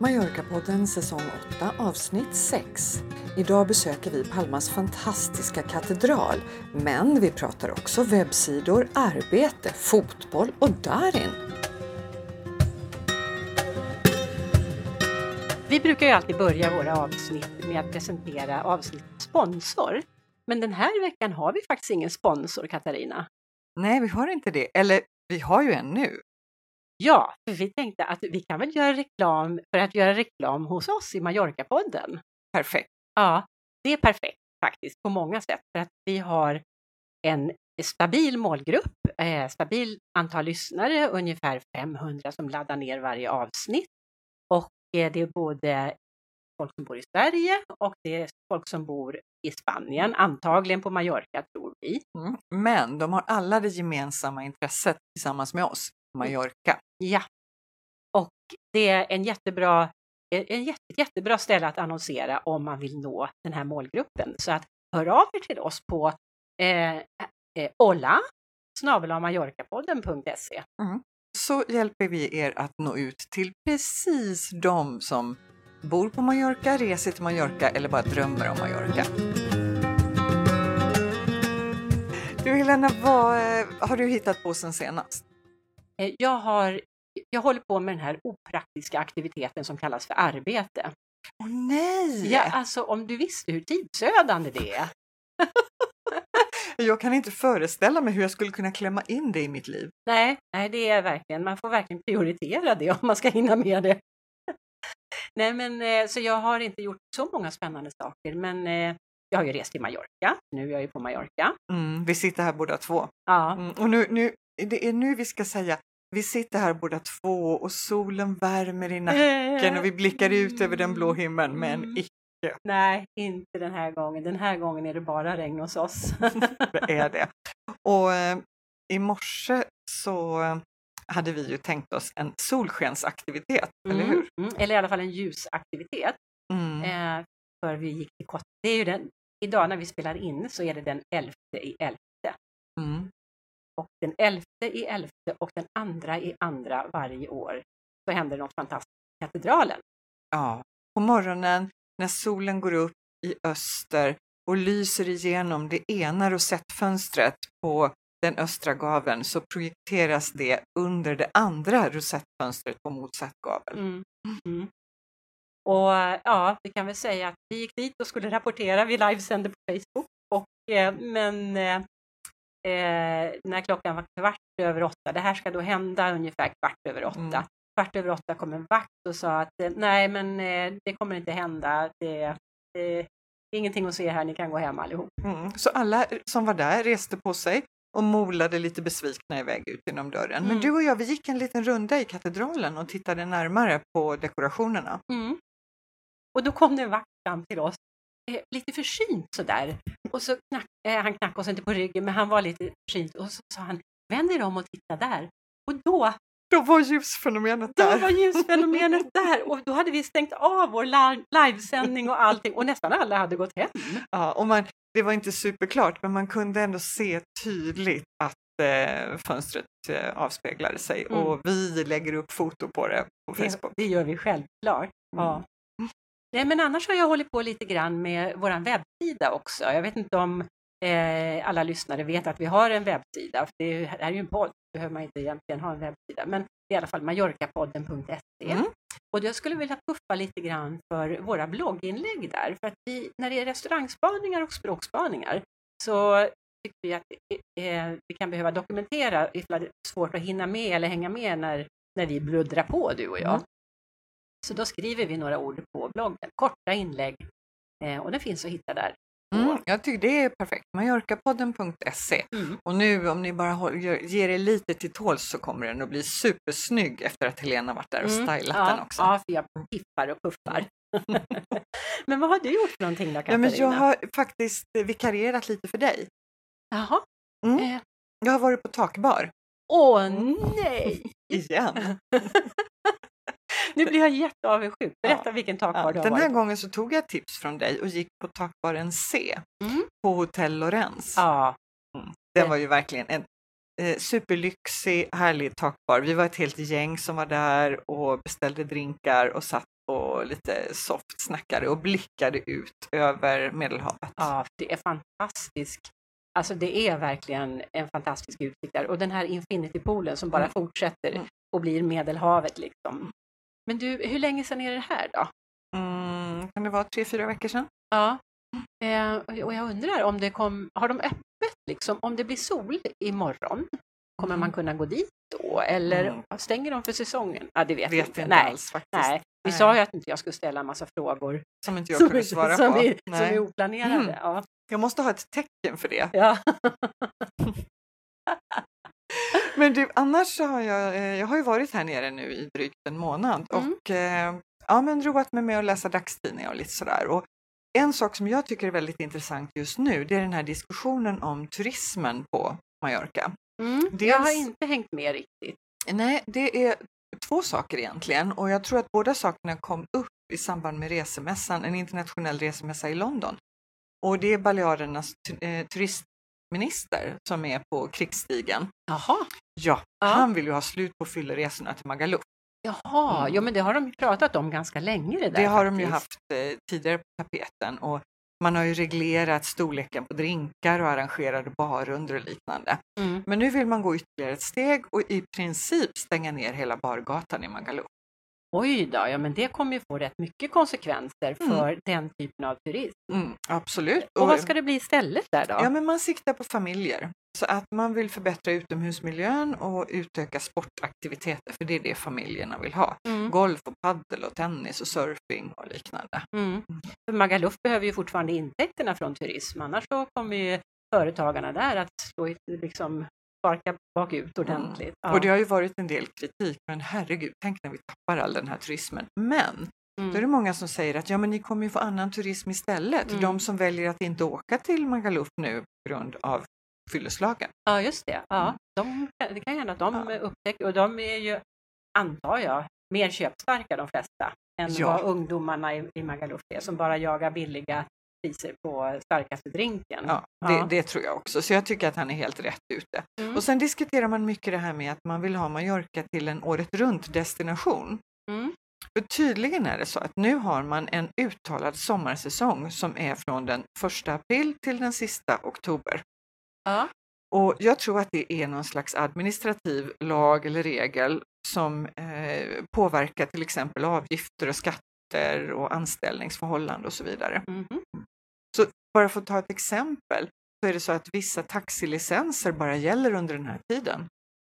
Mallorca-podden säsong 8 avsnitt 6. Idag besöker vi Palmas fantastiska katedral, men vi pratar också webbsidor, arbete, fotboll och Darin. Vi brukar ju alltid börja våra avsnitt med att presentera avsnittets sponsor. Men den här veckan har vi faktiskt ingen sponsor, Katarina. Nej, vi har inte det. Eller vi har ju en nu. Ja, för vi tänkte att vi kan väl göra reklam för att göra reklam hos oss i Mallorca-podden. Perfekt. Ja, det är perfekt faktiskt på många sätt för att vi har en stabil målgrupp, eh, stabil antal lyssnare, ungefär 500 som laddar ner varje avsnitt. Och eh, det är både folk som bor i Sverige och det är folk som bor i Spanien, antagligen på Mallorca tror vi. Mm. Men de har alla det gemensamma intresset tillsammans med oss, Mallorca. Ja, och det är en jättebra, en jätte, jättebra ställe att annonsera om man vill nå den här målgruppen. Så att hör av er till oss på eh, eh, olla snabel-mallorcapodden.se. Mm. Så hjälper vi er att nå ut till precis de som bor på Mallorca, reser till Mallorca eller bara drömmer om Mallorca. Du Helena, vad eh, har du hittat på sen senast? Eh, Jag, har, jag håller på med den här opraktiska aktiviteten som kallas för arbete. Åh nej! Ja, alltså om du visste hur tidsödande det är. Jag kan inte föreställa mig hur jag skulle kunna klämma in det i mitt liv. Nej, nej, det är verkligen, man får verkligen prioritera det om man ska hinna med det. Nej, men eh, så jag har inte gjort så många spännande saker, men eh, jag har ju rest till Mallorca. Nu är jag ju på Mallorca. Mm, vi sitter här båda två. Ja, Mm, och nu, nu, det är nu vi ska säga, vi sitter här båda två och solen värmer i nacken och vi blickar ut över den blå himlen men Mm. icke Nej, inte den här gången. Den här gången är det bara regn hos oss. är det. Och eh, i morse så eh, hade vi ju tänkt oss en solskensaktivitet, eller Mm, hur? mm, eller i alla fall en ljusaktivitet. Mm. Eh, för vi gick till Kott. Det är ju den, idag när vi spelar in så är det den 11 i 11. Mm. Och den 11 i 11 och den andra i andra varje år så händer något fantastiskt i katedralen. Ja, på morgonen när solen går upp i öster och lyser igenom det ena rosettfönstret på den östra gaveln så projekteras det under det andra rosettfönstret på motsatt gavel. Mm. Mm. Och ja, vi kan väl säga att vi gick dit och skulle rapportera. Vi livesände på Facebook. Och, eh, men eh, eh, när klockan var kvart över åtta, det här ska då hända ungefär kvart över åtta. Mm. Kvart över åtta kom en vakt och sa att eh, nej, men eh, det kommer inte hända. Det, det, är ingenting att se här, ni kan gå hem allihop. Mm. Så alla som var där reste på sig och molade lite besvikna iväg ut genom dörren. Men Mm. du och jag, vi gick en liten runda i katedralen och tittade närmare på dekorationerna. Mm. Och då kom det en vakt fram till oss, eh, lite försynt sådär. Och så knack, eh, han knackade oss inte på ryggen, men han var lite försynt och så sa han, vänd er om och titta där. Och då, Då var ljusfenomenet då där. var ljusfenomenet där och då hade vi stängt av vår li- livesändning och allting och nästan alla hade gått hem. Ja, och man, det var inte superklart, men man kunde ändå se tydligt att eh, fönstret eh, avspeglade sig Mm. och vi lägger upp foto på det på Det, Facebook. det gör vi självklart. Ja. Nej, men annars har jag hållit på lite grann med vår webbsida också. Jag vet inte om eh, alla lyssnare vet att vi har en webbsida. För det är här är ju en podd, behöver man inte egentligen ha en webbsida. Men i alla fall mallorcapodden.se. Mm. Och jag skulle vilja puffa lite grann för våra blogginlägg där. För att vi, när det är restaurangspaningar och språkspaningar så tycker vi att eh, vi kan behöva dokumentera ifall det är svårt att hinna med eller hänga med när, när vi bluddrar på, du och jag. Mm. Så då skriver vi några ord på bloggen, korta inlägg. Eh, och det finns att hitta där. Mm, jag tycker det är perfekt. Mallorcapodden.se. Mm. Och nu om ni bara ger er lite till tåls så kommer den att bli supersnygg efter att Helena varit där och Mm, stylat ja, den också. Ja, för jag piffar och puffar. men vad har du gjort för någonting då, Ja, Katarina? men jag har faktiskt eh, vikarierat lite för dig. Jaha. Mm. Eh, Jag har varit på takbar åh nej! igen. Nu blir jag jätteavundsjuk. Berätta Ja. vilken takbar Ja, du har den här varit. gången så tog jag tips från dig och gick på takbaren C Mm. på Hotell Lorenz. Ja, Den var ju verkligen en eh, superlyxig, härlig takbar. Vi var ett helt gäng som var där och beställde drinkar och satt och lite soft snackade och blickade ut över Medelhavet. Ja, det är fantastiskt. Alltså det är verkligen en fantastisk utsikt där. Och den här Infinity-poolen som bara Mm. fortsätter Mm. och blir Medelhavet liksom. Men du, hur länge sedan är det här då? Mm, kan det vara tre, fyra veckor sedan? Ja. Eh, och- jag undrar om det kom, har de öppet liksom, om det blir sol imorgon, kommer man kunna gå dit då? Eller Mm. stänger de för säsongen? Ja, det vet, Vet jag inte inte. Nej, alls faktiskt. nej. Vi Nej. sa ju att inte jag skulle ställa en massa frågor Som inte jag som, kunde svara som, på. är, som är oplanerade. Mm. Ja. Jag måste ha ett tecken för det. Ja. Men du, annars så har jag, eh, jag har ju varit här nere nu i drygt en månad Mm. och eh, ja, men roat mig med att läsa dagstidningar och lite sådär. Och en sak som jag tycker är väldigt intressant just nu, det är den här diskussionen om turismen på Mallorca. Mm. Jag har Dels- inte hängt med riktigt. Nej, det är två saker egentligen och jag tror att båda sakerna kom upp i samband med resemässan, en internationell resemässa i London. Och det är Balearernas tu- turistminister som är på krigsstigen. Jaha, Ja, Ja. han vill ju ha slut på fylleresorna till Magaluf. Jaha. Mm. jo men det har de ju pratat om ganska länge det där Det har de ju faktiskt. haft eh, tidigare på tapeten och man har ju reglerat storleken på drinkar och arrangerade barrunder och liknande. Mm. Men nu vill man gå ytterligare ett steg och i princip stänga ner hela bargatan i Magaluf. Oj då, ja men det kommer ju få rätt mycket konsekvenser Mm. för den typen av turism. Mm, absolut. Och vad ska det bli istället där då? Ja, men man siktar på familjer. Så att man vill förbättra utomhusmiljön och utöka sportaktiviteter, för det är det familjerna vill ha. Mm. Golf och paddel och tennis och surfing och liknande. Mm. För Magaluf behöver ju fortfarande intäkterna från turism, annars så kommer ju företagarna där att slå i, liksom sparka bakut ordentligt. Ja. Mm. Och det har ju varit en del kritik, men herregud, tänk när vi tappar all den här turismen. Men Mm. då är det många som säger att ja, men ni kommer ju få annan turism istället. Mm. De som väljer att inte åka till Magaluf nu på grund av fylleslagen. Ja, just det. Ja, Mm. de, det kan hända att de Ja. upptäcker, och de är ju, antar jag, mer köpstarka de flesta än Ja. vad ungdomarna i, i Magaluf är, som bara jagar billiga priser på starkaste drinken. Ja, det, det tror jag också. Så jag tycker att han är helt rätt ute. Mm. Och sen diskuterar man mycket det här med att man vill ha Mallorca till en året runt destination. Mm. För tydligen är det så att nu har man en uttalad sommarsäsong som är från den 1 april till den sista oktober. Ja. Och jag tror att det är någon slags administrativ lag eller regel som eh, påverkar till exempel avgifter och skatter och anställningsförhållanden och så vidare. Så bara för att ta ett exempel så är det så att vissa taxilicenser bara gäller under den här tiden.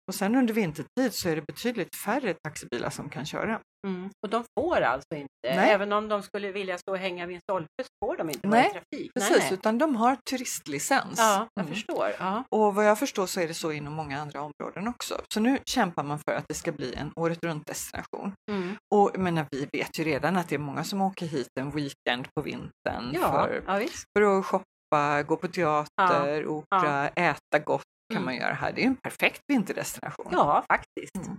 Och sen under vintertid så är det betydligt färre taxibilar som kan köra. Mm. Och de får alltså inte, Nej. även om de skulle vilja stå och hänga vid en stolpe, så får de inte vara Nej, i trafik. Precis, Nej, nej. utan de har turistlicens. Ja, jag Mm. förstår. Ja. Och vad jag förstår så är det så inom många andra områden också. Så nu kämpar man för att det ska bli en året runt destination. Mm. Och jag menar, vi vet ju redan att det är många som åker hit en weekend på vintern Ja, för, ja, för att shoppa, gå på teater, opera, äta gott. Man göra här. Det är en perfekt vinterdestination. ja, faktiskt. Mm.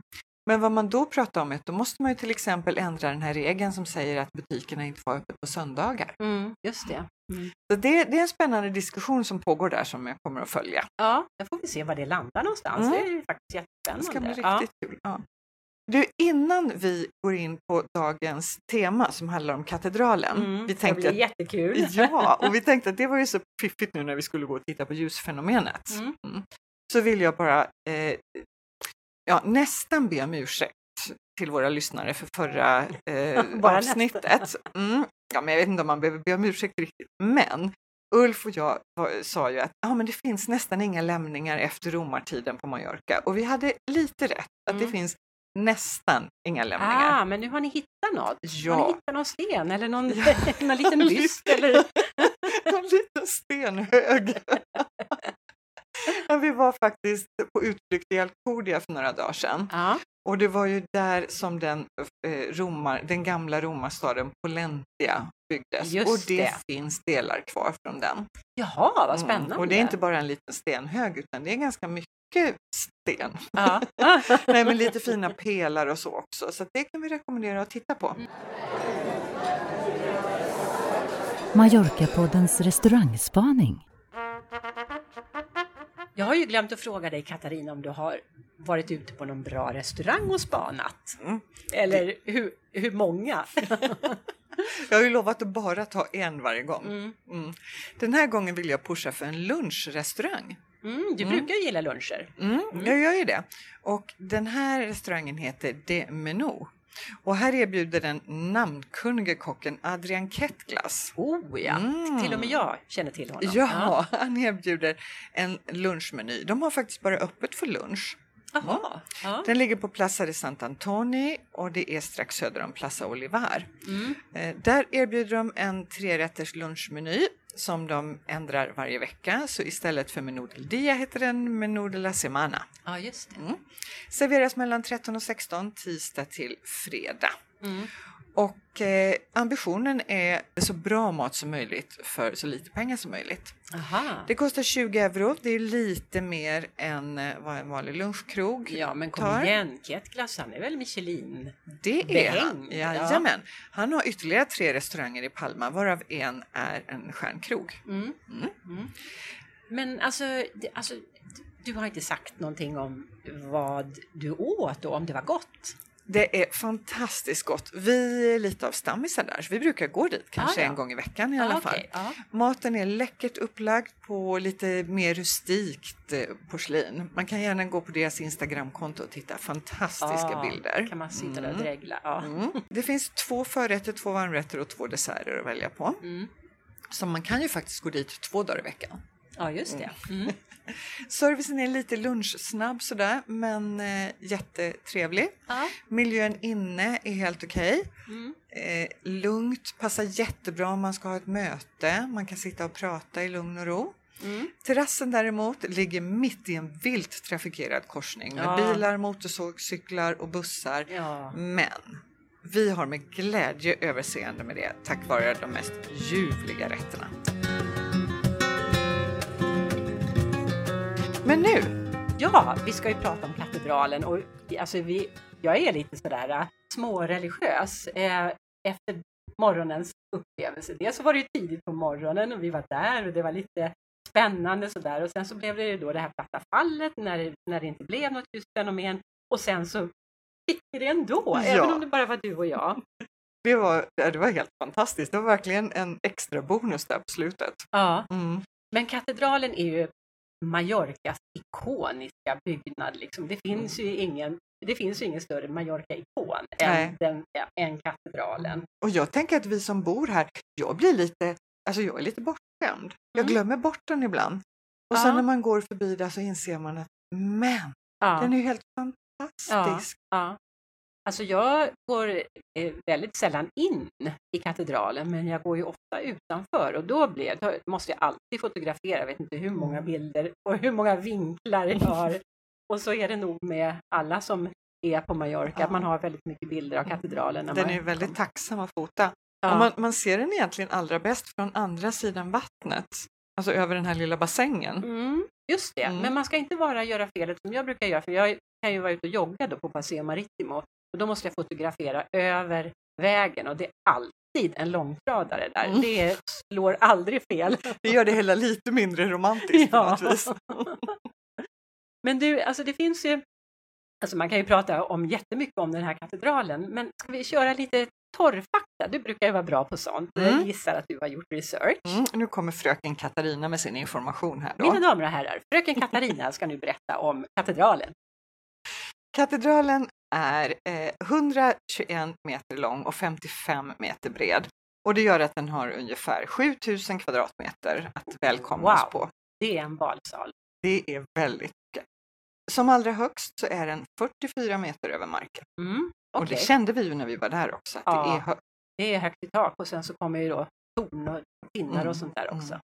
Men vad man då pratar om är att då måste man ju till exempel ändra den här regeln som säger att butikerna inte får öppet på söndagar. Mm, just det. Mm. Så det, det är en spännande diskussion som pågår där som jag kommer att följa. Ja, då får vi se var det landar någonstans. Mm. Det är ju faktiskt Det jättespännande. ska bli Ja. riktigt kul. Ja. Du, innan vi går in på dagens tema som handlar om katedralen. Mm, vi det tänkte blir att, jättekul. ja, och vi tänkte att det var ju så fiffigt nu när vi skulle gå och titta på ljusfenomenet. Mm. Så vill jag bara eh, ja, nästan be om ursäkt till våra lyssnare för förra eh, avsnittet. Mm. Ja, men jag vet inte om man behöver be om ursäkt riktigt, men Ulf och jag var, sa ju att ja, men det finns nästan inga lämningar efter romartiden på Mallorca och vi hade lite rätt att det Mm. finns nästan inga lämningar. Ah, men nu har ni hittat något. Har Ja. ni hittat någon sten eller någon, Ja. någon liten byst? Eller? en liten stenhög. vi var faktiskt på utflykt i Alcudia för några dagar sedan Ja. och det var ju där som den, eh, romar, den gamla romarstaden Pollentia byggdes Just och det, det. finns delar kvar från den. Jaha, vad Mm, spännande. Och det är inte bara en liten stenhög utan det är ganska mycket sten. Ja. Nej, men lite fina pelare och så också så det kan vi rekommendera att titta på. Mallorca-poddens restaurangspaning. Jag har ju glömt att fråga dig Katarina om du har varit ute på någon bra restaurang och spanat. Mm. Eller hur, hur många? Jag har ju lovat att bara ta en varje gång. Mm. Mm. Den här gången vill jag pusha för en lunchrestaurang. Mm, du brukar ju gilla luncher. Mm, Jag gör ju det. Och den här restaurangen heter De Menu. Och här erbjuder den namnkunnige kocken Adrian Kettglass. Oh ja, Mm. till och med jag känner till honom. Ja, han erbjuder en lunchmeny. De har faktiskt bara öppet för lunch. Jaha. Ja. Den ligger på Plaza de Sant'Antoni och det är strax söder om Plaza Olivar. Mm. Eh, Där erbjuder de en trerätters lunchmeny som de ändrar varje vecka. Så istället för menú del dia heter den menú de la semana. ja, just det. Mm. Serveras mellan 13 och 16 tisdag till fredag. Mm. Och eh, ambitionen är så bra mat som möjligt för så lite pengar som möjligt. Aha. Det kostar 20 euro. Det är lite mer än eh, vad en vanlig lunchkrog Ja, men kom tar. igen, Kettglass, han är väl Michelin? Det är Behängd, han. ja. Jajamän. Han har ytterligare tre restauranger i Palma varav en är en stjärnkrog. Mm. Mm. Mm. Men alltså, alltså, du har inte sagt någonting om vad du åt och om det var gott? Det är fantastiskt gott. Vi är lite av stammisar där, så vi brukar gå dit kanske Ah, ja. en gång i veckan i alla Ja, fall. okej, ja. Maten är läckert upplagd på lite mer rustikt eh, porslin. Man kan gärna gå på deras Instagramkonto och titta. Fantastiska Ja, bilder. kan man sitta där och Mm. dregla. Mm. Det finns två förrätter, två varmrätter och två desserter att välja på. Mm. Så man kan ju faktiskt gå dit två dagar i veckan. Ja, just det. Mm. Servicen är lite lunchsnabb sådär, men eh, jättetrevlig. Ja. Miljön inne är helt okej. Mm. Eh, lugnt, passar jättebra om man ska ha ett möte. Man kan sitta och prata i lugn och ro. Mm. Terrassen däremot ligger mitt i en vilt trafikerad korsning med Ja. bilar, motorsågscyklar och bussar. Ja. Men vi har med glädje överseende med det tack vare de mest ljuvliga rätterna. Men nu, ja, vi ska ju prata om katedralen och alltså vi, jag är lite sådär äh, småreligiös eh, efter morgonens upplevelse. Dels så var det ju tidigt på morgonen och vi var där och det var lite spännande sådär och sen så blev det ju då det här platta fallet när, när det inte blev något just fenomen och sen så fick vi det ändå, Ja. även om det bara var du och jag. det var, det var helt fantastiskt. Det var verkligen en extra bonus där på slutet. Ja. Mm. Men katedralen är ju Mallorcas ikoniska byggnad. Liksom. Det, finns ju ingen, det finns ju ingen större Mallorca-ikon än, den, än katedralen. Och jag tänker att vi som bor här, jag blir lite, alltså jag är lite bortskämd. Jag Mm. glömmer bort den ibland. Och Ja. sen när man går förbi där så inser man att men, Ja, den är ju helt fantastisk. ja. Alltså jag går eh, väldigt sällan in i katedralen men jag går ju ofta utanför och då, blir, då måste jag alltid fotografera, jag vet inte hur många Mm. bilder och hur många vinklar jag har. Och så är det nog med alla som är på Mallorca, Ja. man har väldigt mycket bilder av katedralen. När Den är väldigt tacksam att fota. Ja. Man, man ser den egentligen allra bäst från andra sidan vattnet. Alltså över den här lilla bassängen. Mm, just det, Mm. men man ska inte bara göra felet som jag brukar göra, för jag kan ju vara ute och jogga då på Paseo Marittimo och då måste jag fotografera över vägen och det är alltid en långtradare där. Mm. Det slår aldrig fel. Det gör det hela lite mindre romantiskt på Ja. något vis. Men du, alltså det finns ju, alltså man kan ju prata om jättemycket om den här katedralen, men ska vi köra lite torrfakta? Du brukar ju vara bra på sånt. Jag Mm. gissar att du har gjort research. Mm, nu kommer fröken Katarina med sin information här då. Mina damer och herrar, fröken Katarina ska nu berätta om katedralen. Katedralen är eh, 121 meter lång och 55 meter bred. Och det gör att den har ungefär 7000 kvadratmeter att välkomna oss Wow. på. Det är en balsal. Det är väldigt mycket. Som allra högst så är den 44 meter över marken. Mm, Och okej. det kände vi ju när vi var där också, att det Ja. är högt. Det är högt i tak och sen så kommer ju då torn och pinnar Mm, och sånt där också. mm.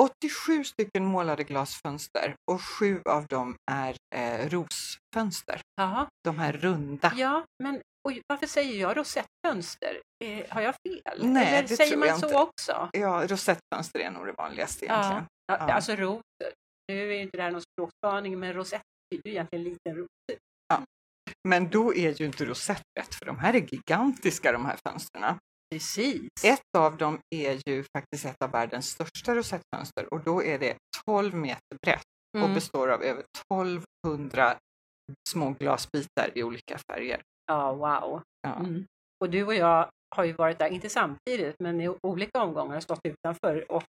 87 stycken målade glasfönster och sju av dem är eh, rosfönster. Jaha, De här runda. ja, men oj, varför säger jag rosettfönster? Eh, har jag fel? Nej, Eller det säger tror man jag så inte. också? Ja, rosettfönster är nog det vanligaste egentligen. Ja, Ja. alltså ros. Nu är inte det här någon språkspaning, men rosett betyder ju egentligen liten ros. Men då är ju inte rosett rätt, för de här är gigantiska de här fönstren. Precis. Ett av dem är ju faktiskt ett av världens största rosettfönster och då är det 12 meter brett och Mm. består av över 1200 små glasbitar i olika färger. Ja, wow. Ja. Mm. Och du och jag har ju varit där, inte samtidigt, men i olika omgångar stått utanför och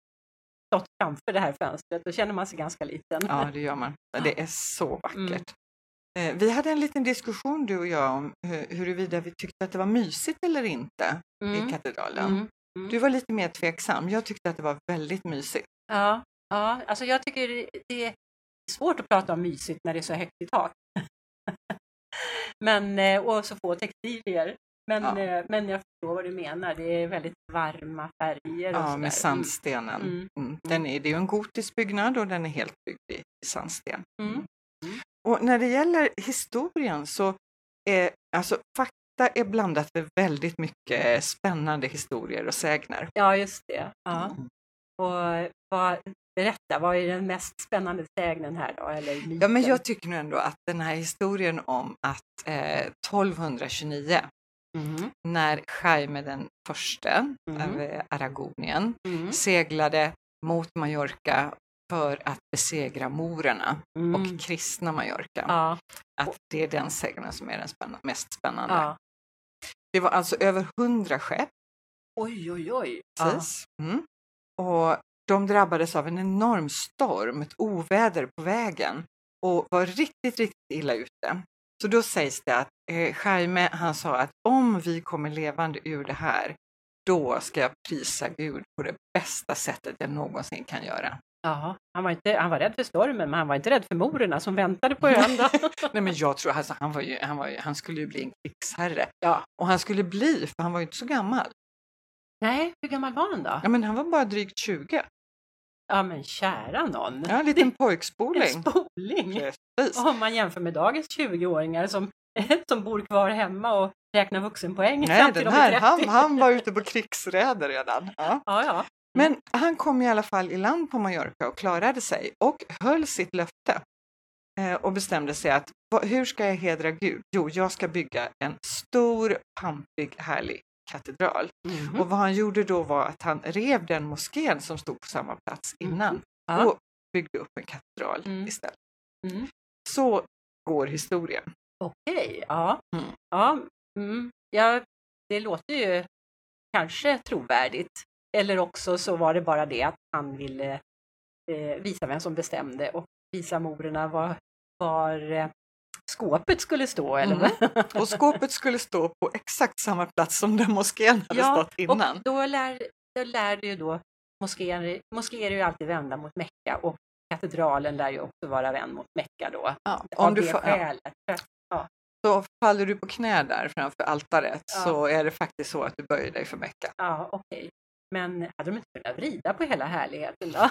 stått framför det här fönstret. Då känner man sig ganska liten. Ja, det gör man. Det är så vackert. Mm. Eh, Vi hade en liten diskussion du och jag om hu- huruvida vi tyckte att det var mysigt eller inte Mm. i katedralen. Mm. Mm. Du var lite mer tveksam. Jag tyckte att det var väldigt mysigt. Ja, ja, alltså jag tycker det- är svårt att prata om mysigt när det är så högt i tak. men, eh, och så få textilier. Men, Ja. eh, men jag förstår vad du menar. Det är väldigt varma färger. och Ja, med sandstenen. Mm. Mm. Den är, det är ju en gotisk byggnad och den är helt byggd i, sandsten. Mm. Mm. Och när det gäller historien så är alltså fakta är blandat med väldigt mycket spännande historier och sägner. Ja, just det. Ja. Mm. Och vad, berätta, vad är den mest spännande sägnen här då? Eller myten? Ja, men jag tycker nog ändå att den här historien om att eh, 1229 Mhm. när Jaime den förste Mm. av eh, Aragonien Mm. seglade mot Mallorca för att besegra morerna Mm. och kristna Mallorca. Ja, Att det är den sägnen som är den spänna- mest spännande. ja. Det var alltså över hundra skepp Oj, oj, oj. Precis. Mm. Och de drabbades av en enorm storm, ett oväder på vägen och var riktigt, riktigt illa ute. Så då sägs det att eh, Jaime, han sa att om vi kommer levande ur det här, då ska jag prisa Gud på det bästa sättet jag någonsin kan göra. Ja, han var, inte, han var rädd för stormen, men han var inte rädd för morerna som väntade på ön. Nej, men jag tror alltså, han, var ju, han, var ju, han skulle ju bli en krigsherre. Ja. Och han skulle bli, för han var ju inte så gammal. Nej, hur gammal var han då? Ja, men han var bara drygt 20. Ja, men kära någon. Ja, en liten En pojkspoling. spoling. Precis. Om man jämför med dagens 20-åringar som, som bor kvar hemma och räknar vuxenpoäng Nej, fram till den de är här, han, 30. han var ute på krigsräder redan. Ja. Ja, ja. Men han kom i alla fall i land på Mallorca och klarade sig och höll sitt löfte eh, och bestämde sig att "Va- hur ska jag hedra Gud? Jo, jag ska bygga en stor, pampig, härlig katedral. Mhm. Och vad han gjorde då var att han rev den moskén som stod på samma plats innan Mhm. Ja. och byggde upp en katedral Mm. istället. Mm. Så går historien. Okej, ja. Mm. ja. Mm. ja. Det låter ju kanske trovärdigt. Eller också så var det bara det att han ville eh, visa vem som bestämde och visa morerna var, var eh, skåpet skulle stå. Eller Mm. Och skåpet skulle stå på exakt samma plats som den moskén hade Ja, stått innan. Och då lär, då lär det ju då moskéer, moskéer är ju alltid vända mot Mecka och katedralen lär ju också vara vänd mot Mecka då. Ja, av om du det får, ja. skälet. Att- Så faller du på knä där framför altaret Ja. så är det faktiskt så att du böjer dig för Mecka. Ja, okej. Men hade de inte kunnat vrida på hela härligheten då?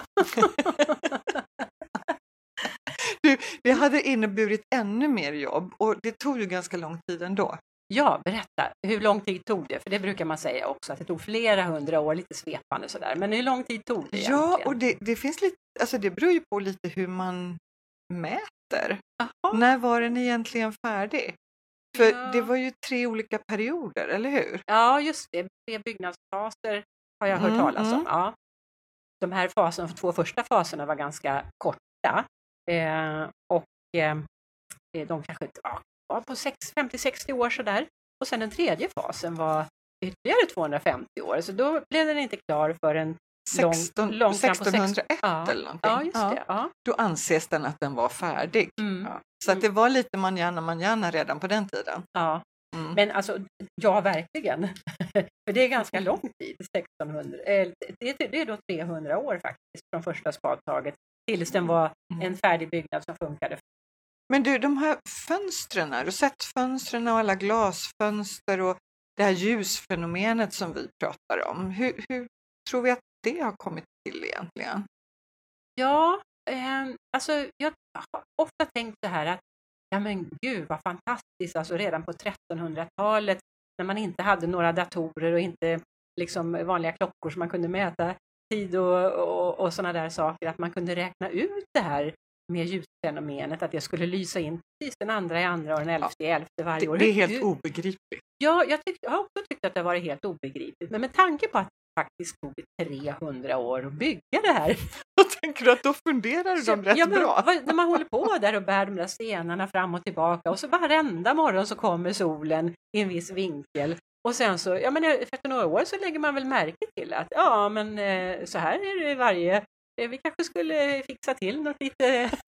Du, det hade inneburit ännu mer jobb och det tog ju ganska lång tid ändå. Ja, berätta. Hur lång tid tog det? För det brukar man säga också, att det tog flera hundra år, lite svepande sådär. Men hur lång tid tog det Ja, egentligen? och det, det finns lite, alltså det beror ju på lite hur man mäter. Jaha. När var den egentligen färdig? För Ja. det var ju tre olika perioder, eller hur? Ja, just det. Tre byggnadsfaser har jag hört Mm, talas om. mm. Ja. De här faserna, de två första faserna var ganska korta. Eh, och eh, de kanske ja, var på sex- 50-60 år sådär. Och sen den tredje fasen var ytterligare 250 år, så då blev den inte klar förrän 16, långt fram på 1601 Ja, eller någonting. ja just det. Ja. Då anses den att den var färdig. Mm. Så att det var lite manjana manjana redan på den tiden. Ja. Mm. Men alltså, ja verkligen. För det är ganska lång tid, 1600. eh, Det, det är då 300 år faktiskt från första spadtaget tills den var Mm. en färdig byggnad som funkade. Men du, de här fönstren, har du sett fönstren och alla glasfönster och det här ljusfenomenet som vi pratar om. Hur, hur tror vi att det har kommit till egentligen? Ja, eh, alltså jag har ofta tänkt så här att ja men gud vad fantastiskt, alltså redan på 1300-talet när man inte hade några datorer och inte liksom vanliga klockor som man kunde mäta tid och, och, och sådana där saker, att man kunde räkna ut det här med ljusfenomenet, att det skulle lysa in precis den andra i andra och den elfte i elfte varje Det, år. det är Hur- helt obegripligt. Ja, jag, tyck, jag har också tyckt att det har varit helt obegripligt, men med tanke på att faktiskt tog 300 år att bygga det här. Jag tänker att då funderar de rätt ja, men, bra. När man håller på där och bär de där stenarna fram och tillbaka och så varenda morgon så kommer solen i en viss vinkel och sen så, ja men efter några år så lägger man väl märke till att ja men eh, så här är det varje, eh, vi kanske skulle fixa till något lite,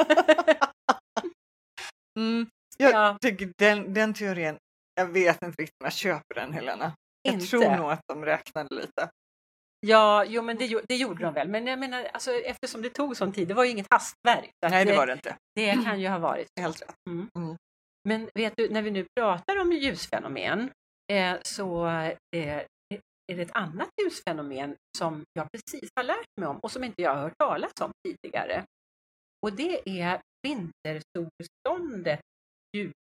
Mm. Jag ja, tycker den, den teorin, jag vet inte riktigt om jag köper den Helena. Jag inte. tror nog att de räknade lite. Ja, jo men det, det gjorde de väl, men jag menar alltså, eftersom det tog sån tid, det var ju inget hastverk. Nej, det var det inte. det kan ju ha varit. Helt rätt. Mm. Mm. Men vet du, när vi nu pratar om ljusfenomen eh, så eh, är det ett annat ljusfenomen som jag precis har lärt mig om och som inte jag har hört talas om tidigare. Och det är vintersolståndet ljusfett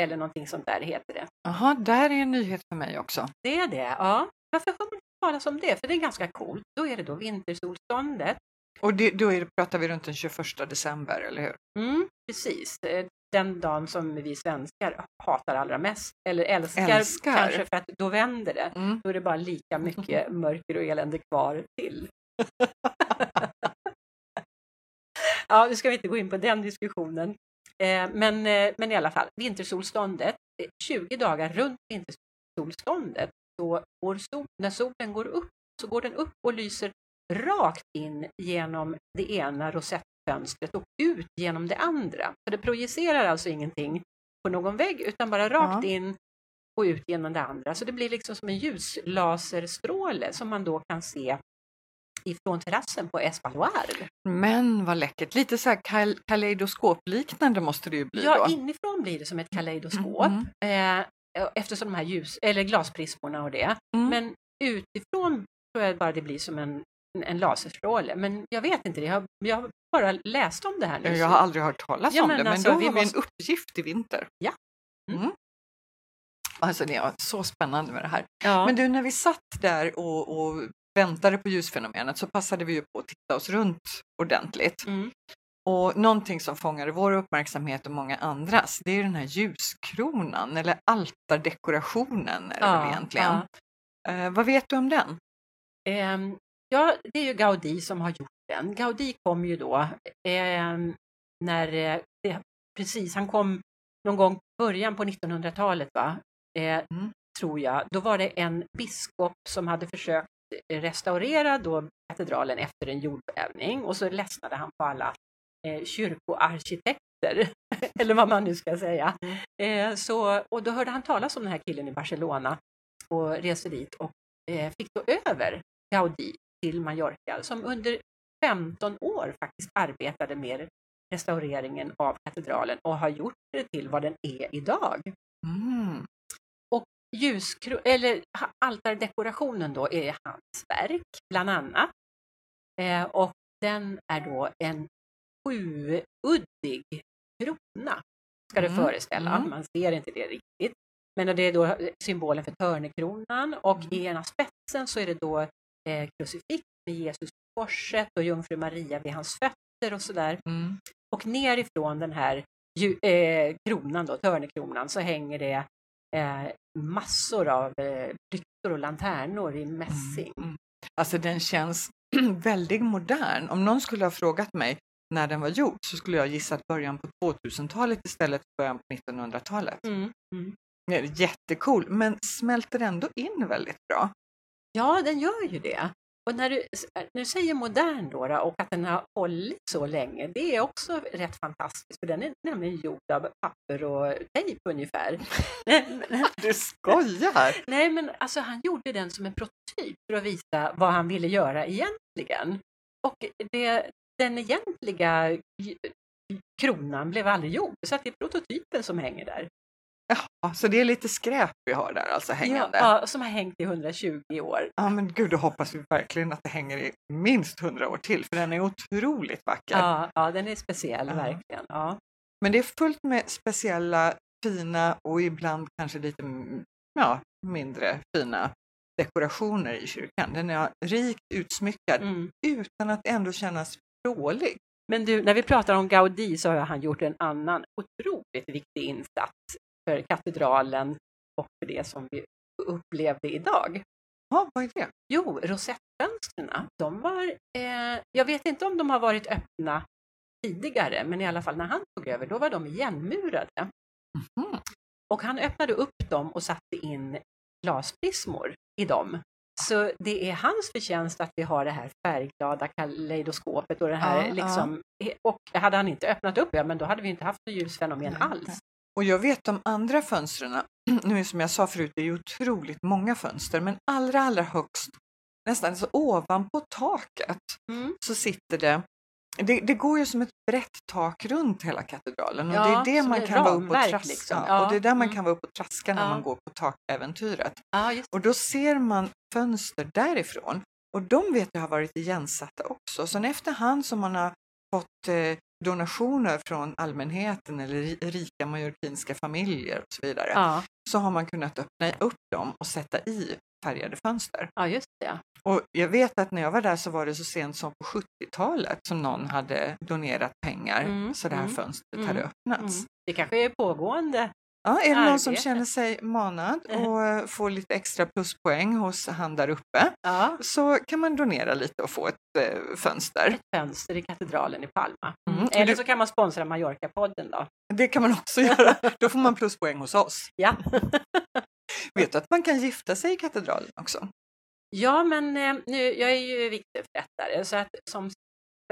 eller någonting sånt där heter det. Jaha, där är en nyhet för mig också. Det är det, ja. Varför har man talas om det? För det är ganska coolt. Då är det då vintersolståndet. Och det, då är det, pratar vi runt den 21 december, eller hur? Mm, precis. Den dagen som vi svenskar hatar allra mest, eller älskar, Älskar. kanske för att då vänder det. Mm. Då är det bara lika mycket mörker och elände kvar till. ja, nu ska vi inte gå in på den diskussionen. Eh, men, eh, men i alla fall, vintersolståndet, eh, 20 dagar runt vintersolståndet, så går sol, när solen går upp så går den upp och lyser rakt in genom det ena rosettfönstret och ut genom det andra. Så det projicerar alltså ingenting på någon vägg utan bara rakt Ja. in och ut genom det andra. Så det blir liksom som en ljuslaserstråle som man då kan se ifrån terrassen på Espaloir. Men vad läckert! Lite så här kal- kaleidoskopliknande måste det ju bli Ja, då. inifrån blir det som ett kaleidoskop Mm, eh, eftersom de här ljus, eller glasprismorna och det. Mm. Men utifrån tror jag bara det blir som en, en laserstråle. Men jag vet inte det. Jag, har- jag har bara läst om det här nu. Jag har aldrig hört talas Ja, om men det, men alltså, då har vi måste- en uppgift i vinter. Ja. Mm. Alltså det är så spännande med det här. ja. Men du, när vi satt där och, och väntade på ljusfenomenet så passade vi ju på att titta oss runt ordentligt. Mm. Och någonting som fångade vår uppmärksamhet och många andras, det är den här ljuskronan eller altardekorationen är det väl egentligen. ja. Eh, vad vet du om den? Ehm, ja, det är ju Gaudí som har gjort den. Gaudí kom ju då ehm, när eh, det, precis, han kom någon gång början på 1900-talet va? Eh, Mm. tror jag. Då var det en biskop som hade försökt restaurera då katedralen efter en jordbävning och så ledsnade han på alla eh, kyrkoarkitekter, eller vad man nu ska säga. Eh, så, och då hörde han talas om den här killen i Barcelona och reste dit och eh, fick då över Gaudí till Mallorca som under 15 år faktiskt arbetade med restaureringen av katedralen och har gjort det till vad den är idag. Mm. Ljuskro- eller altardekorationen då är hans verk bland annat. Eh, och den är då en sjuuddig krona ska det Mm, föreställa. mm. Man ser inte det riktigt. Men det är då symbolen för törnekronan och Mm. i ena spetsen så är det då eh, krucifix med Jesus på korset och jungfru Maria vid hans fötter och sådär. Mm. Och nerifrån den här ju, eh, kronan, då, törnekronan, så hänger det eh, massor av eh, lyktor och lanternor i mässing. Mm. Mm. Alltså den känns väldigt modern. Om någon skulle ha frågat mig när den var gjord så skulle jag gissa att början på 2000-talet istället för början på 1900-talet. Mm. Mm. Jättecool, men smälter ändå in väldigt bra. Ja, den gör ju det. Och när du, när du säger modern då, och att den har hållit så länge, det är också rätt fantastiskt för den är nämligen gjord av papper och tejp ungefär. Du skojar! Nej, men alltså han gjorde den som en prototyp för att visa vad han ville göra egentligen. Och det, den egentliga kronan blev aldrig gjord, så att det är prototypen som hänger där. Ja, så det är lite skräp vi har där alltså hängande. Ja, Ja, som har hängt i 120 år. men gud, då hoppas vi verkligen att det hänger i minst 100 år till, för den är otroligt vacker. Ja, ja den är speciell Ja. verkligen. Ja. Men det är fullt med speciella, fina och ibland kanske lite ja, mindre fina dekorationer i kyrkan. Den är rikt utsmyckad Mm. utan att ändå kännas dålig. Men du, när vi pratar om Gaudí så har han gjort en annan otroligt viktig insats för katedralen och för det som vi upplevde idag. Ja, vad är det? Jo, rosettfönstren, de var, eh, jag vet inte om de har varit öppna tidigare, men i alla fall när han tog över, då var de igenmurade. Mhm. Och han öppnade upp dem och satte in glasprismor i dem. Så det är hans förtjänst att vi har det här färgglada kaleidoskopet och det här Ja, ja. liksom, och hade han inte öppnat upp, ja men då hade vi inte haft något ljusfenomen Nej, alls. Och jag vet de andra fönstren, nu som jag sa förut, det är ju otroligt många fönster, men allra, allra högst, nästan så ovanpå taket, Mm. så sitter det det, det går ju som ett brett tak runt hela katedralen och Ja, det är det man kan vara upp och traska. liksom. Och Ja, det är där man mm. kan vara upp och traska när Ja. man går på takäventyret. Och då ser man fönster därifrån och de vet jag har varit igensatta också. Sen efterhand som man har fått eh, donationer från allmänheten eller ri- rika majorkinska familjer och så vidare ja, så har man kunnat öppna upp dem och sätta i färgade fönster. ja, just det. Och jag vet att när jag var där så var det så sent som på 70-talet som någon hade donerat pengar Mm, så det här mm, fönstret hade mm, öppnats. Mm. Det kanske är pågående. Ja, är det någon som Arbete. känner sig manad Mhm. och eh, får lite extra pluspoäng hos han där uppe Ja, så kan man donera lite och få ett eh, fönster. ett fönster i katedralen i Palma. Mm. Mm. Eller så kan man sponsra Mallorca-podden då. Det kan man också göra. Då får man pluspoäng hos oss. Ja, Vet du att man kan gifta sig i katedralen också? ja men eh, nu, jag är ju vigselförrättare så att som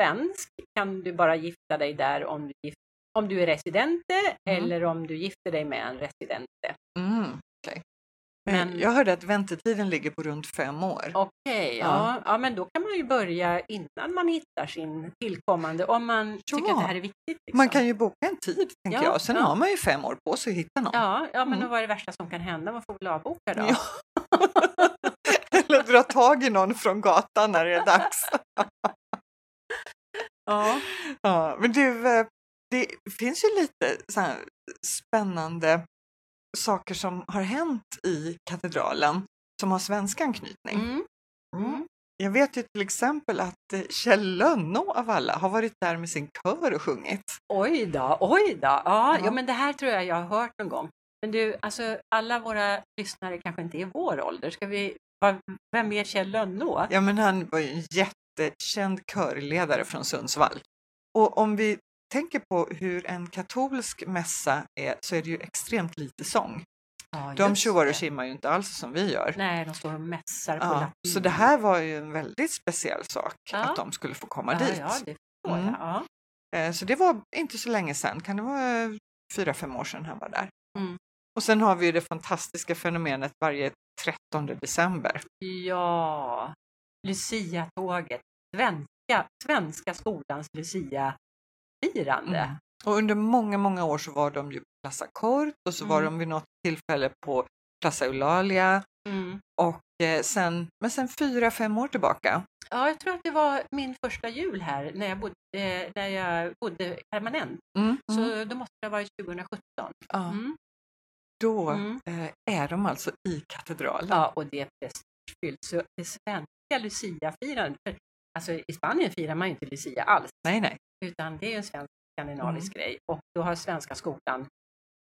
svensk kan du bara gifta dig där om du, gift, om du är residente Mm. eller om du gifter dig med en residente. Mm, okej. Men- Men jag hörde att väntetiden ligger på runt fem år. Okej, ja. Ja. men då kan man ju börja innan man hittar sin tillkommande om man tycker att det här är viktigt. Liksom. Man kan ju boka en tid, tänker Ja, jag. Sen ja. har man ju fem år på sig att hitta någon. Ja, ja men Mm. vad är det värsta som kan hända? Man får väl avboka då. Ja. Eller dra tag i någon från gatan när det är dags. Ja. Ja, men du, eh, det finns ju lite så spännande saker som har hänt i katedralen som har svensk anknytning. Mm. Mm. Jag vet ju till exempel att eh, Kjell Lönnå av alla har varit där med sin kör och sjungit. Oj då, oj då. Ja, ja. Men det här tror jag jag har hört någon gång. Men du, alltså alla våra lyssnare kanske inte är vår ålder. Ska vi, vem är Kjell Lönnå? Ja, men han var ju en jättekänd körledare från Sundsvall. Och om vi tänker på hur en katolsk mässa är så är det ju extremt lite sång. Ja, De tjoar och det. tjimmar ju inte alls som vi gör. Nej, de står och mässar på Ja, latin. så det här var ju en väldigt speciell sak Ja. att de skulle få komma dit. Ja, det förstår Mm. jag. Ja. Eh, Så det var inte så länge sedan, kan det vara fyra, fem år sedan han var där. Mm. Och sen har vi ju det fantastiska fenomenet varje 13 december. ja, Lucia-tåget. Svenska, svenska skolans Lucia-firande. Mm. Och under många, många år så var de ju på Plaza Kort och så var Mm. de vid något tillfälle på Plaza Eulalia Mm. och eh, sen, men sen fyra, fem år tillbaka. Ja, jag tror att det var min första jul här när jag bodde, eh, när jag bodde permanent. Mm. Så då måste det ha varit 2017. Ja, Mm. då Mm. eh, är de alltså i katedralen. Ja, och det är prestigefyllt. Så det svenska Lucia-firandet, alltså i Spanien firar man ju inte Lucia alls, Nej, nej. Utan det är en svensk skandinavisk Mm. grej. Och då har svenska skolan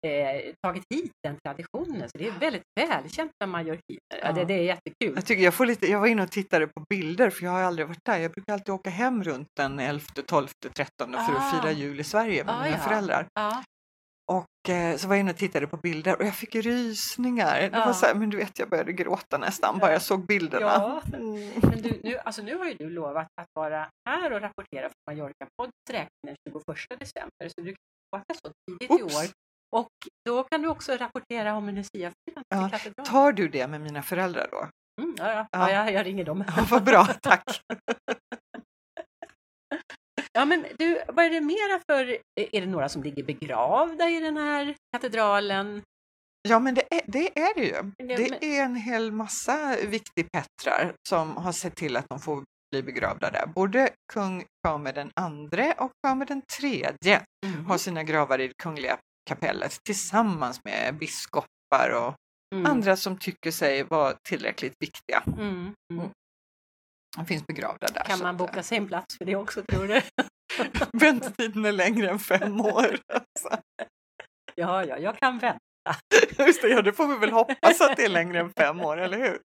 eh, tagit hit den traditionen, så det är väldigt välkänt bland mallorquiner. Ja. Ja. det, det är jättekul. Jag, tycker jag, får lite, jag var inne och tittade på bilder för jag har aldrig varit där. Jag brukar alltid åka hem runt den 11, 12, 13 för att Ah. fira jul i Sverige med Ah, mina ja. föräldrar. Ja, Och eh, så var jag inne och tittade på bilder och jag fick rysningar. Det var så här, men du vet jag började gråta nästan bara Ja. jag såg bilderna. Ja. Mm. men du, nu, alltså nu har ju du lovat att vara här och rapportera för Mallorca Pods räkning den 21 december, så du kan åka så tidigt i Oops. år. Och då kan du också rapportera om Lucia-firandet Ja, i. Tar du det med mina föräldrar då? Mm, ja, ja. Ja. ja jag, jag ringer dem. Ja, vad bra, tack. Ja, men du, vad är det mera för, är det några som ligger begravda i den här katedralen? Ja, men det är det, är det ju. Det- är en hel massa viktig Petrar som har sett till att de får bli begravda där. Både kung Kamer den andre och Kamer den tredje Mm. har sina gravar i det kungliga kapellet tillsammans med biskopar och Mm. andra som tycker sig vara tillräckligt viktiga. Mm. De finns begravda där. Kan man boka sig en plats för det också, tror du? Väntetiden är längre än fem år. Alltså. Ja, ja, jag kan vänta. Just det, ja, det får vi väl hoppas att det är längre än fem år, eller hur?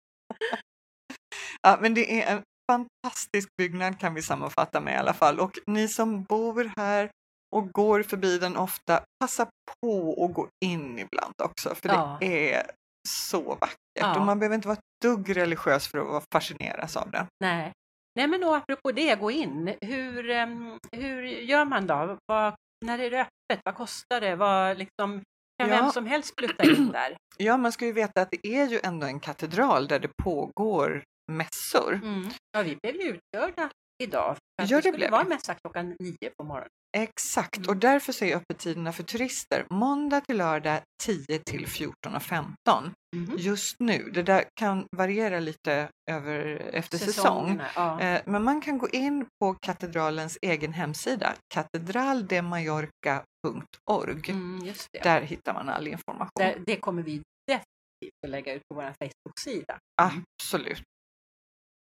Ja, men det är en fantastisk byggnad kan vi sammanfatta med i alla fall. Och ni som bor här och går förbi den ofta, passa på att gå in ibland också, för Ja. det är så vackert. Ja. Och man behöver inte vara ett dugg religiös för att vara fascineras av den. Nej. Nej, men och apropå det, gå in. Hur, em, hur gör man då? Vad, när är det öppet? Vad kostar det? Vad, liksom, kan Ja. vem som helst plutta in där? Ja, man ska ju veta att det är ju ändå en katedral där det pågår mässor. Mm. Ja, vi blev ju utkörda idag. För Ja, det det skulle vara mässa klockan nio på morgonen. Exakt, Mm. och därför så är öppettiderna för turister måndag till lördag 10 till 14.15 Mhm. just nu. Det där kan variera lite över, efter säsong. Säsongerna, Ja. Eh, Men man kan gå in på katedralens egen hemsida, katedraldemallorca.org. Mm. Där hittar man all information. Det, det kommer vi definitivt att lägga ut på vår Facebook-sida. Absolut.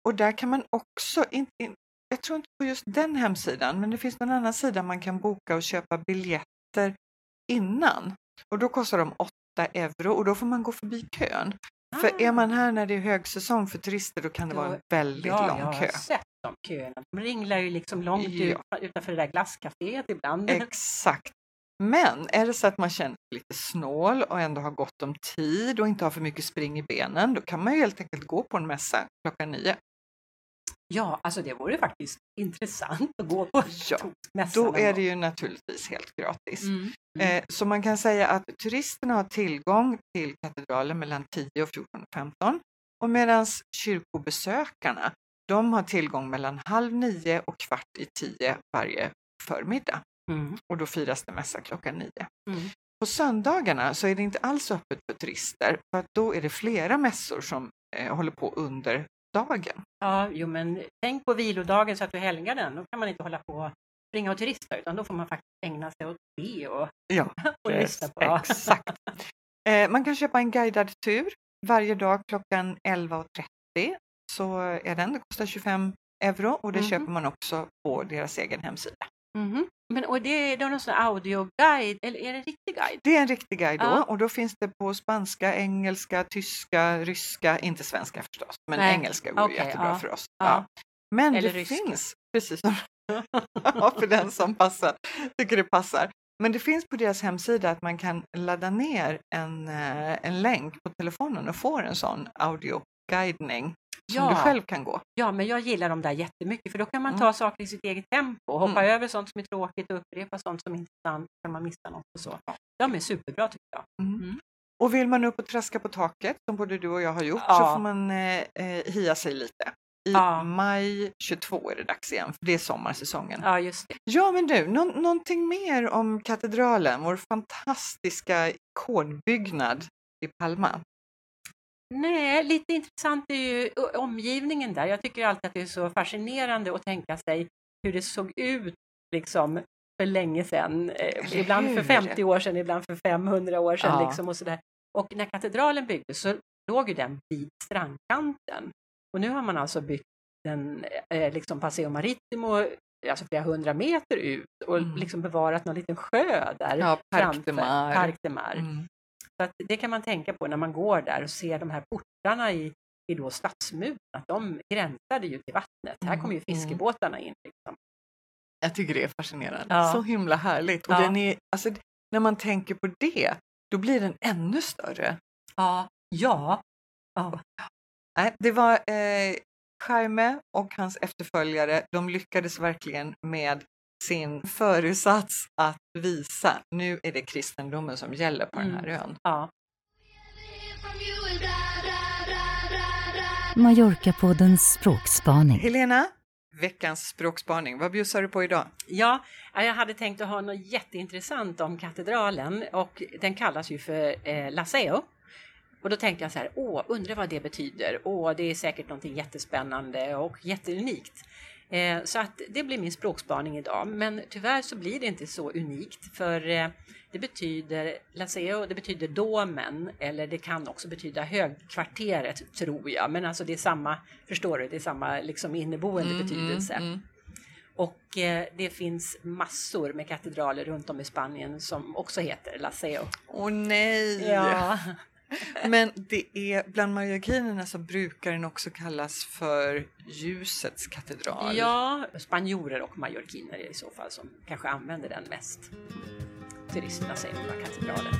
Och där kan man också, in, in, jag tror inte på just den hemsidan, men det finns någon annan sida man kan boka och köpa biljetter innan. Och då kostar de 8 euro och då får man gå förbi kön. För är man här när det är högsäsong för turister då kan det Då- vara en väldigt ja, lång jag kö. har sett de köerna. De ringlar ju liksom långt Ja. ut, utanför det där glasscaféet ibland. Exakt. Men är det så att man känner sig lite snål och ändå har gott om tid och inte har för mycket spring i benen, då kan man ju helt enkelt gå på en mässa klockan nio. Ja, alltså det vore faktiskt intressant att gå på Ja. Då är det ju naturligtvis helt gratis. Mm. Mm. Eh, Så man kan säga att turisterna har tillgång till katedralen mellan 10 och 14.15 och medan kyrkobesökarna de har tillgång mellan halv nio och kvart i tio varje förmiddag Mm. och då firas det mässa klockan nio. Mm. På söndagarna så är det inte alls öppet för turister för att då är det flera mässor som eh, håller på under dagen. Ja, jo men tänk på vilodagen så att du helgar den. Då kan man inte hålla på och springa och turista utan då får man faktiskt ägna sig åt det och, Ja, och lyssna på. Exakt. Eh, man kan köpa en guidad tur varje dag klockan 11.30 så är den, det kostar 25 euro och det Mhm. köper man också på deras egen hemsida. Mhm. Men och det är då någon sån audioguide, eller är det en riktig guide? Det är en riktig guide då Ja. och då finns det på spanska, engelska, tyska, ryska, inte svenska förstås, men Nej, engelska går okej, jättebra ja. för oss. Ja. Men Eller det ryska. finns, precis som för den som passar, tycker det passar. Men det finns på deras hemsida att man kan ladda ner en, eh, en länk på telefonen och få en sån audioguidning som Ja. du själv kan gå. Ja, men jag gillar dem där jättemycket för då kan man Mm. ta saker i sitt eget tempo och hoppa Mm. över sånt som är tråkigt och upprepa sånt som är sant kan man missa något och så. De är superbra tycker jag. Mm. Och vill man upp och traska på taket, som både du och jag har gjort, Ja. så får man eh, eh, hia sig lite. I Ja. maj 22 är det dags igen, för det är sommarsäsongen. Ja, just det. Ja, men du, nå någonting mer om katedralen, vår fantastiska ikonbyggnad i Palma. Nej, lite intressant är ju omgivningen där. Jag tycker alltid att det är så fascinerande att tänka sig hur det såg ut liksom för länge sedan. Eh, Eller ibland för hur? 50 år sedan, ibland för 500 år sedan. Ja. Liksom och, sådär. och när katedralen byggdes så låg ju den vid strandkanten. Och nu har man alltså byggt den eh, liksom Paseo Maritimo, alltså flera hundra meter ut och Mm. liksom bevarat någon liten sjö där. Ja, Parc framför. de Mar. Parc de Mar. Mm. Så det kan man tänka på när man går där och ser de här portarna i, i då stadsmuren, att de gränsade ju till vattnet. Här kommer ju Mm, fiskebåtarna in. Liksom. Jag tycker det är fascinerande. Ja. Så himla härligt. Och Ja. den är, alltså, när man tänker på det, då blir den ännu större. Ja, ja. ja. Nej, det var eh, Jaime och hans efterföljare, de lyckades verkligen med sin föresats att visa, nu är det kristendomen som gäller på den här ön. ja. Mallorca-poddens språkspaning. Helena, veckans språkspaning, vad bjussar du på idag? Ja, jag hade tänkt att ha något jätteintressant om katedralen och den kallas ju för eh, Laseo. Och då tänkte jag så här, åh, undrar vad det betyder. Åh, det är säkert någonting jättespännande och jätteunikt. Eh, så att det blir min språkspaning idag. Men tyvärr så blir det inte så unikt för eh, det betyder Laseo, det betyder domen eller det kan också betyda högkvarteret tror jag. Men alltså det är samma, förstår du, det är samma liksom inneboende betydelse. mm. Och eh, det finns massor med katedraler runt om i Spanien som också heter Laseo. Åh nej! Ja, Men det är bland mallorquinerna så brukar den också kallas för ljusets katedral. Ja, spanjorer och mallorquiner i så fall som kanske använder den mest. Turisterna säger nog katedralen.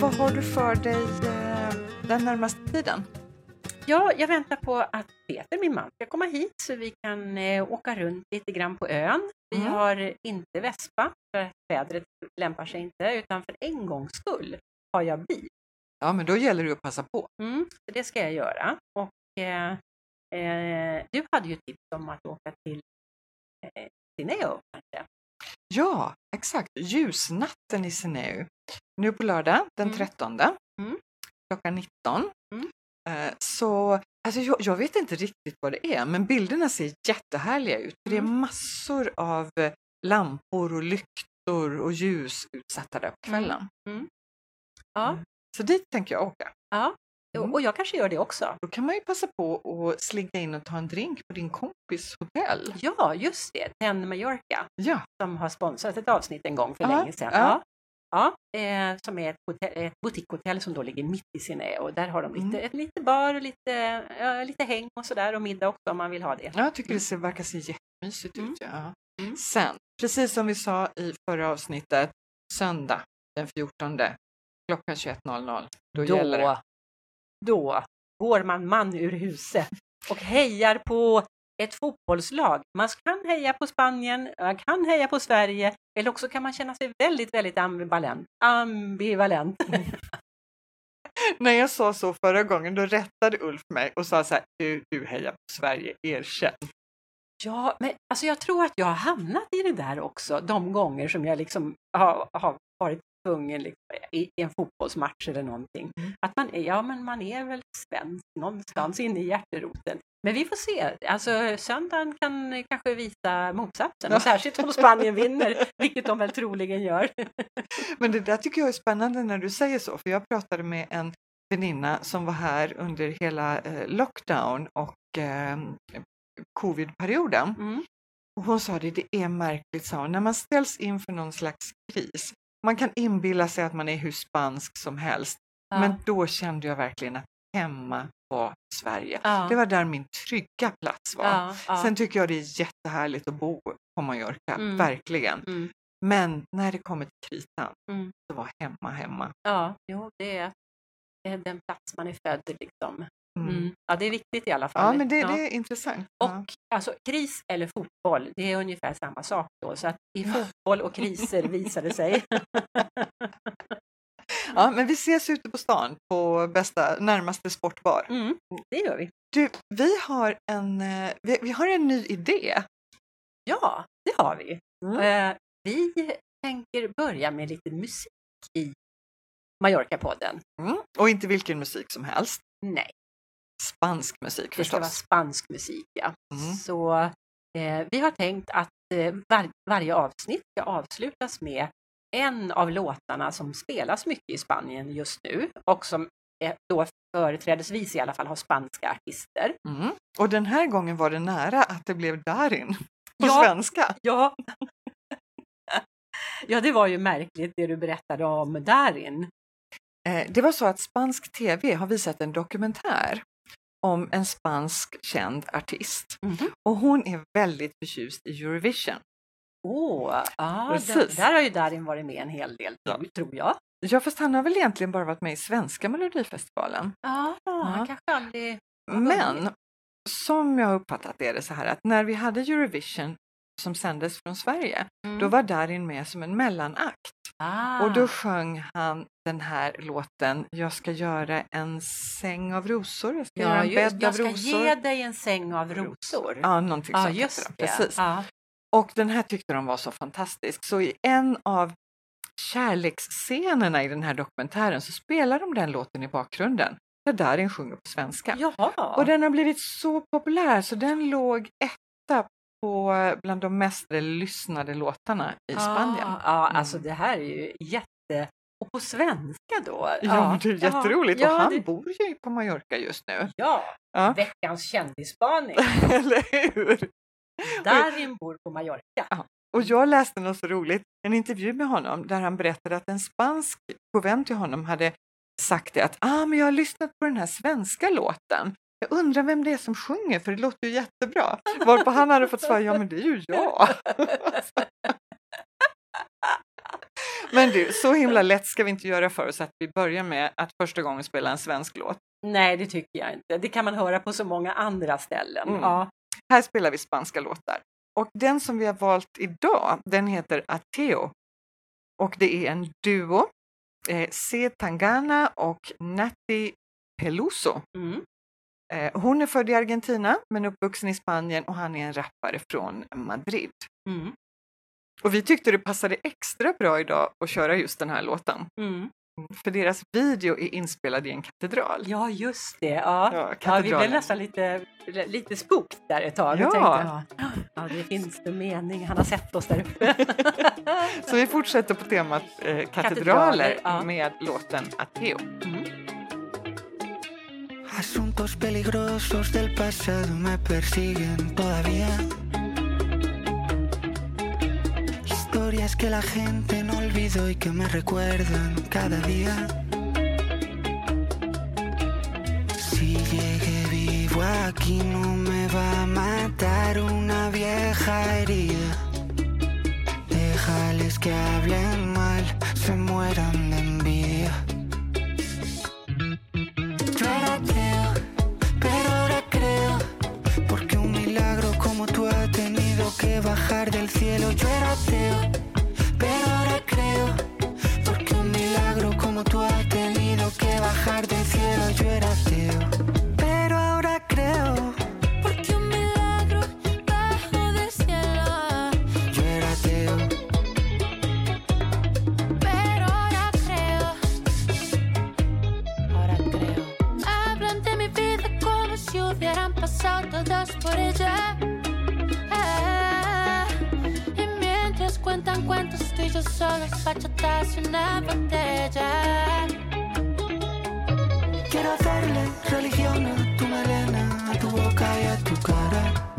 Vad har du för dig eh, den närmaste tiden? Ja, jag väntar på att Peter, min man, ska komma hit så vi kan eh, åka runt lite grann på ön. Vi Mm. har inte vespa, för vädret lämpar sig inte, utan för en gångs skull har jag bil. Ja, men då gäller det att passa på. Mm, så det ska jag göra. Och eh, eh, du hade ju tips om att åka till eh, Sineo kanske? Ja, exakt. Ljusnatten i Sineu. Nu på lördag den Mm. 13 Mm. klockan 19. Mm. Eh, Så alltså jag, jag vet inte riktigt vad det är, men bilderna ser jättehärliga ut. För Det är Mm. massor av eh, lampor och lyktor och ljus utsatta där på kvällen. Ja, Mm. Så dit tänker jag åka. ja. Mm. Och- och jag kanske gör det också. Då kan man ju passa på att slinka in och ta en drink på din kompis hotell. Ja, just det, Ten Mallorca Ja, som har sponsrat ett avsnitt en gång för Ja, länge sedan. ja. Ja. Ja, eh, som är ett, hotell, ett boutiquehotell som då ligger mitt i Sineo och där har de lite, Mm. ett, lite bar och lite, ja, lite häng och sådär och middag också om man vill ha det. jag tycker det ser, verkar se jättemysigt Mm. ut. Ja. Mm. Sen, precis som vi sa i förra avsnittet, söndag den 14 klockan 21.00. Då, gäller det. Då, då går man man ur huset och hejar på ett fotbollslag. Man kan heja på Spanien, man kan heja på Sverige eller också kan man känna sig väldigt, väldigt ambivalent. ambivalent. När jag sa så förra gången, då rättade Ulf mig och sa så här, du, du hejar på Sverige, erkänn. Ja, men alltså jag tror att jag har hamnat i det där också de gånger som jag liksom har, har varit tvungen liksom, i, en fotbollsmatch eller någonting. Mm. Att man är, ja men man är väl svensk någonstans inne i hjärteroten. Men vi får se. Alltså söndagen kan kanske visa motsatsen. Och särskilt om Spanien vinner, vilket de väl troligen gör. Men det där tycker jag är spännande när du säger så, för jag pratade med en väninna som var här under hela eh, lockdown och eh, covidperioden. Mm. Och hon sa det, det är märkligt, sa hon, när man ställs inför någon slags kris. Man kan inbilla sig att man är hur spansk som helst, Ja. men då kände jag verkligen att hemma var Sverige. Ja. Det var där min trygga plats var. Ja, ja. Sen tycker jag det är jättehärligt att bo på Mallorca, Mm. verkligen. Mm. Men när det kommer till kritan Mm. så var hemma hemma. ja, jo, det är, det är den plats man är född liksom. Mm. Mm. Ja, det är viktigt i alla fall. Ja, men det, Ja. det är intressant. Ja. Och alltså kris eller fotboll, det är ungefär samma sak då. Så att i fotboll och kriser visar det sig. Ja, men vi ses ute på stan på bästa, närmaste sportbar. Mm, det gör vi. Du, vi har en, eh, vi, vi har en ny idé. Ja, det har vi. Mm. Eh, vi tänker börja med lite musik i Mallorca-podden. Mm. Och inte vilken musik som helst. Nej, Spansk musik det ska vara förstås. spansk musik. Ja. Mm. Så eh, vi har tänkt att eh, var, varje avsnitt ska avslutas med en av låtarna som spelas mycket i Spanien just nu och som eh, då företrädesvis i alla fall har spanska artister. Mm. Och den här gången var det nära att det blev Darin på Ja. svenska. Ja. ja, det var ju märkligt det du berättade om Darin. Eh, Det var så att spansk tv har visat en dokumentär om en spansk känd artist. Mhm. Och hon är väldigt förtjust i Eurovision. Åh, ah, där, har ju Darin varit med en hel del, Ja. tror jag. Ja, fast han har väl egentligen bara varit med i svenska melodifestivalen. Ja, han kanske aldrig. Men som jag har uppfattat det är det så här att när vi hade Eurovision som sändes från Sverige, Mm. då var Darin med som en mellanakt. ah. Och då sjöng han den här låten Jag ska göra en säng av rosor, jag ska göra ja, en just, bädd jag av ska rosor. ge dig en säng av rosor. Ja, någonting Ja, sånt just det. Precis. Ja. Och den här tyckte de var så fantastisk. Så i en av kärleksscenerna i den här dokumentären så spelar de den låten i bakgrunden. Där Darin sjunger på svenska. Jaha. Och den har blivit så populär så den låg etta på bland de mest lyssnade låtarna i Spanien. Ah, ja, Mm. alltså det här är ju jätte... Och på svenska då? Ja, men det är jätteroligt. Ja, och han det- bor ju på Mallorca just nu. Ja, Ja. veckans kändisspaning. Eller hur? Darin bor på Mallorca. Ja. Och jag läste något så roligt, en intervju med honom där han berättade att en spansk vän till honom hade sagt det att ah, men jag har lyssnat på den här svenska låten. Jag undrar vem det är som sjunger för det låter ju jättebra. Varpå han hade fått svara, ja men det är ju jag. Men du, så himla lätt ska vi inte göra för oss att vi börjar med att första gången spela en svensk låt. Nej, det tycker jag inte. Det kan man höra på så många andra ställen. Mm. Ja. Här spelar vi spanska låtar. Och den som vi har valt idag, den heter Ateo. Och det är en duo, eh, C. Tangana och Nati Peluso. Mm. Eh, hon är född i Argentina men uppvuxen i Spanien och han är en rappare från Madrid. Mm. Och vi tyckte det passade extra bra idag att köra just den här låten. Mm. För deras video är inspelad i en katedral. Ja, just det. Ja. Ja, Ja, vi blev nästan lite, lite spooked där ett tag. Ja. Och tänkte, ja, ja, det finns det mening. Han har sett oss där uppe. Så vi fortsätter på temat eh, katedraler, Katedraler, ja. med låten Ateo. Mm. Asuntos peligrosos del pasado me persiguen todavía. Historias que la gente no olvidó y que me recuerdan cada día. Si llegué vivo aquí no me va a matar una vieja herida. Déjales que hablen mal, se mueran de envidia. Yo era ateo, pero ahora creo. Porque un milagro como tú bajar del cielo. Yo era ateo, pero ahora creo. Porque un milagro como tú ha tenido que bajar del cielo. Yo era ateo, pero ahora creo. Porque un milagro bajo del cielo. Yo era ateo, Pero ahora creo, Ahora creo. hablan de mi vida como si hubieran pasado todos por ella. Yo solos, bachatas y una botella. quiero hacerle religión a tu melena, a tu boca y a tu cara.